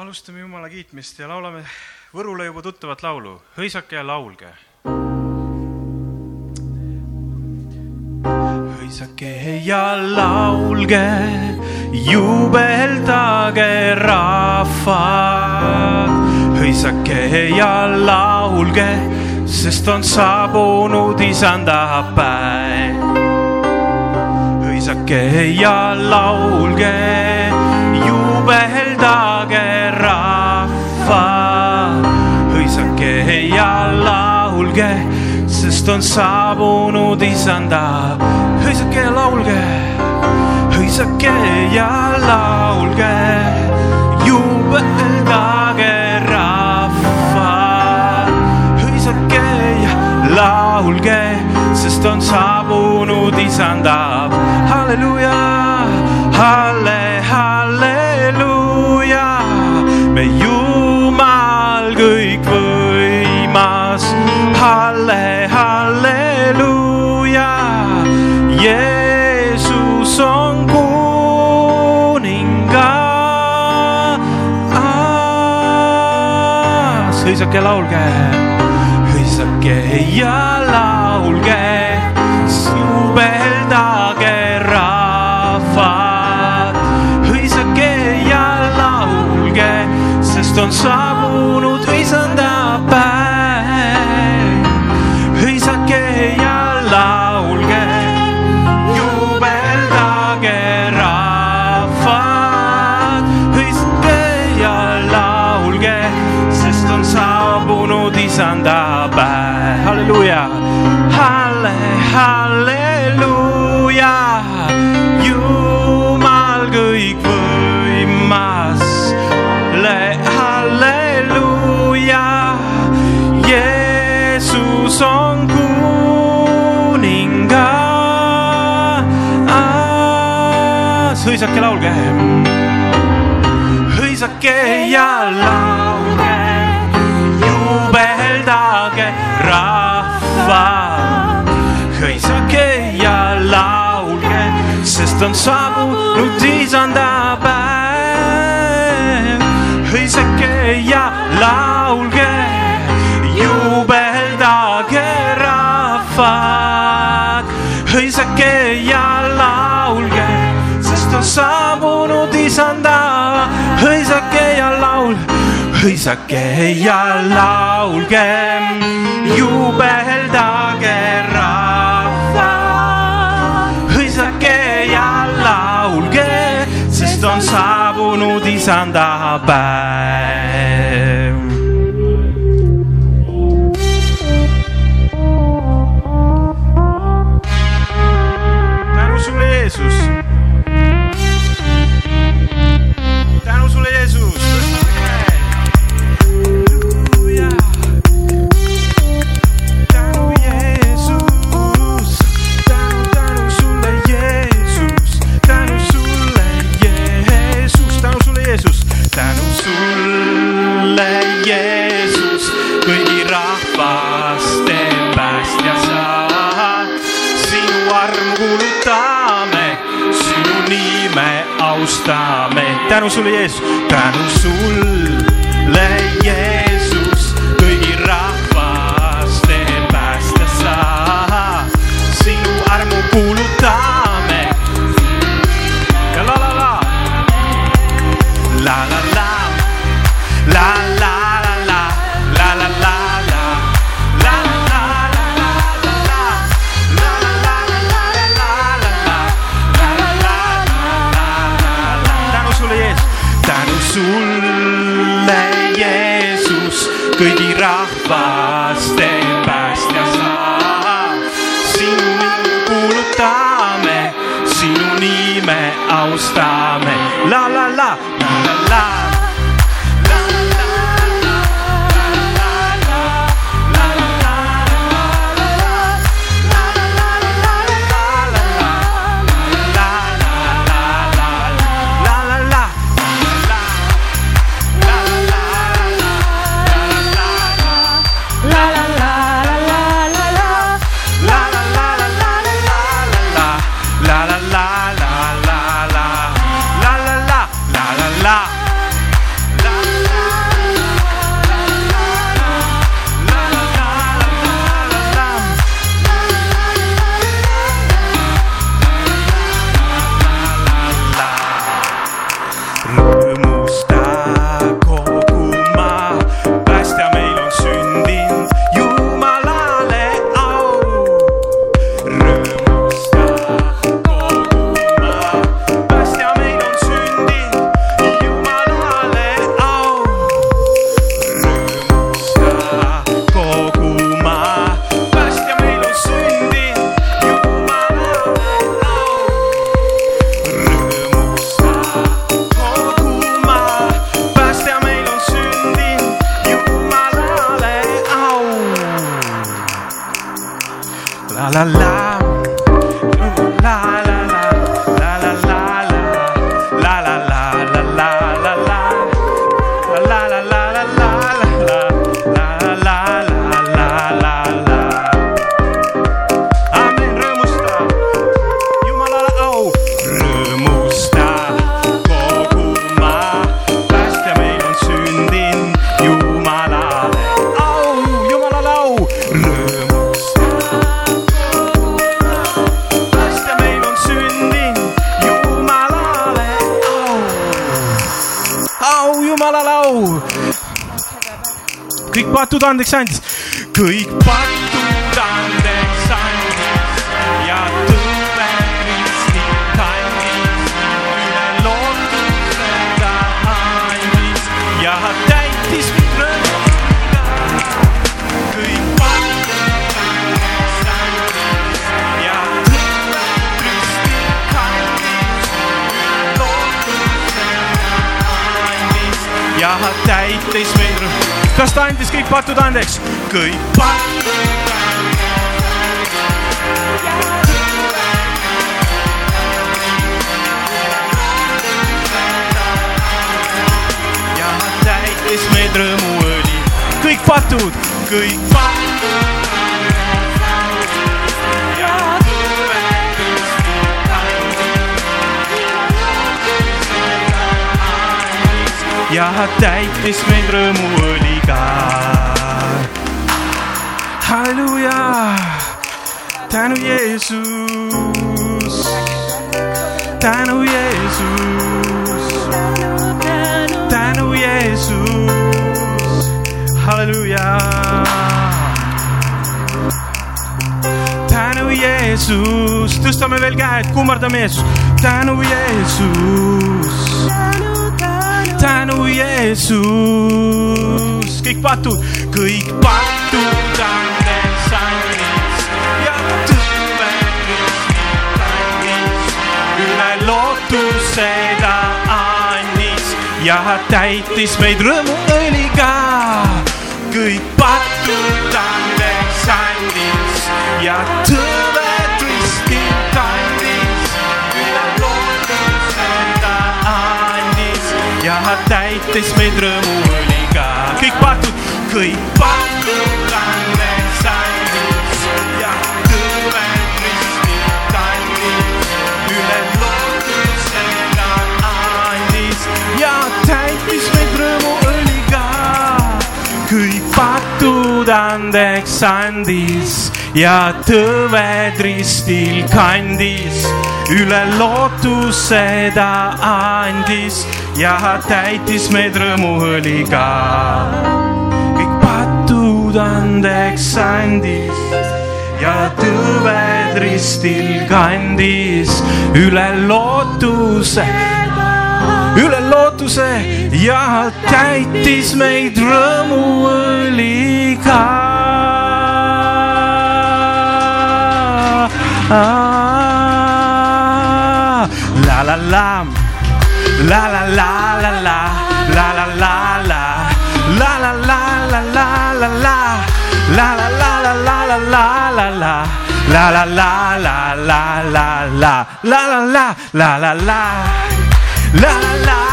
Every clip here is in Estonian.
alustame Jumala kiitmist ja laulame Võrule juba tuttavat laulu, hõisake ja laulge. hõisake ja laulge, juubeldage rahvad. hõisake ja laulge, sest on saabunud isanda päev. hõisake ja laulge, juubeldage on saabunud isanda. hõisake ja laulge, hõisake ja laulge, juubeldage rahvad. hõisake ja laulge, sest on saabunud isanda. halleluuja, halle, halleluuja, hõisake laulge, hõisake ja laulge, juubeldage rahvad. hõisake ja laulge, sest on saabunud isanda saabunud isanda päev. halleluuja, halle, halleluuja, Jumal kõikvõimas. halleluuja, Jeesus on kuningas. hõisake, laulge hõisake ja laulge, on saabunud isanda päev. hõisake ja laulge, juubeldage rahvad. hõisake ja laulge, sest on saabunud isanda, hõisake ja laul, hõisake ja laulge, juubeldage isanda austame. tänu sulle, Jeesus, tänu sulle, Jeesus, Bye. La kõik patud andeks andis, kõik patud andeks andis. Ja tõve Kristi kandis, üle lootuse ta andis. Ja täitis mind rõõmuga. kõik patud andeks andis. Ja tõve Kristi kandis, üle lootuse ta andis. Ja täitis meid rõõmuga kas ta andis kõik patud andeks? kõik patud ja täitis meid rõõmuõli. kõik patud, kõik patud. ja tõve Kristi andis ja täitis meid rõõmuõliga. Tänu Jeesus, tänu Jeesus, tänu Jeesus, halleluuja. tänu Jeesus, tõstame veel käed, kummardame Jeesus, tänu Jeesus tänu Jeesus, kõik patud, kõik patud lootuse ta andis ja täitis meid rõõmuõliga. kõik patud andeks andis ja tõve Kristi kandis. üle lootuse ta andis ja täitis meid rõõmuõliga. kõik patud, kõik patud andeks andis ja tõved ristil kandis. üle lootuse ta andis ja täitis meid rõõmuõliga. kõik patud andeks andis ja tõved ristil kandis üle lootuse üle lootuse ja täitis meid rõõmuõliga. La la la, la la la la la, la la la la, la la la la la la la, la la la la la la la la la. La la la la la la la la la la la la la La la la la la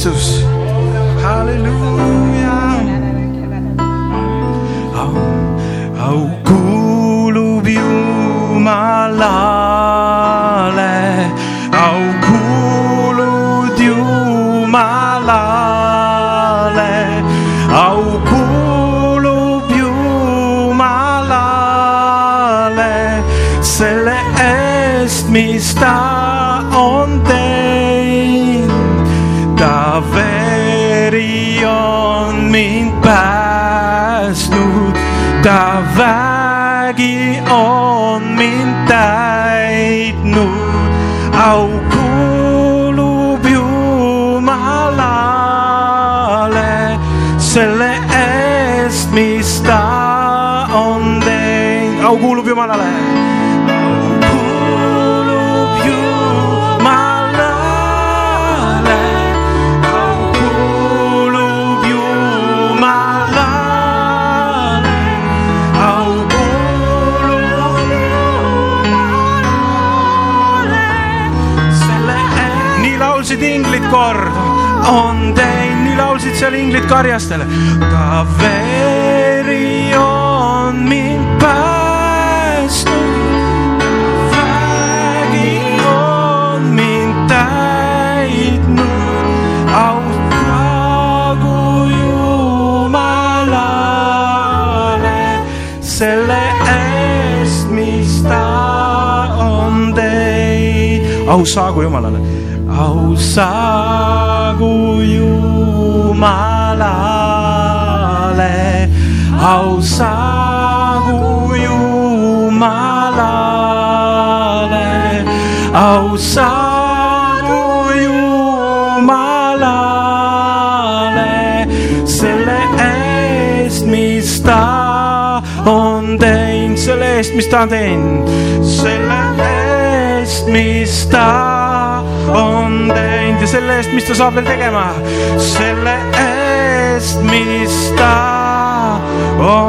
Jesus. Hallelujah. Oh, oh, kulubiu malale. Oh, kuludiu malale. Oh, au laulsid inglid kord, on teinud, nii laulsid seal inglid karjastele. ta veri on mind päästnud vägi on mind täitnud, austagu Jumalale selle eest, mis ta on teinud. au saagu Jumalale, au saagu Jumalale, au saagu Jumalale, au saagu Jumalale selle eest, mis ta on teinud, selle eest, mis ta on teinud, selle eest, mis ta on teinud ja selle eest, mis ta saab veel tegema, selle eest, mis ta on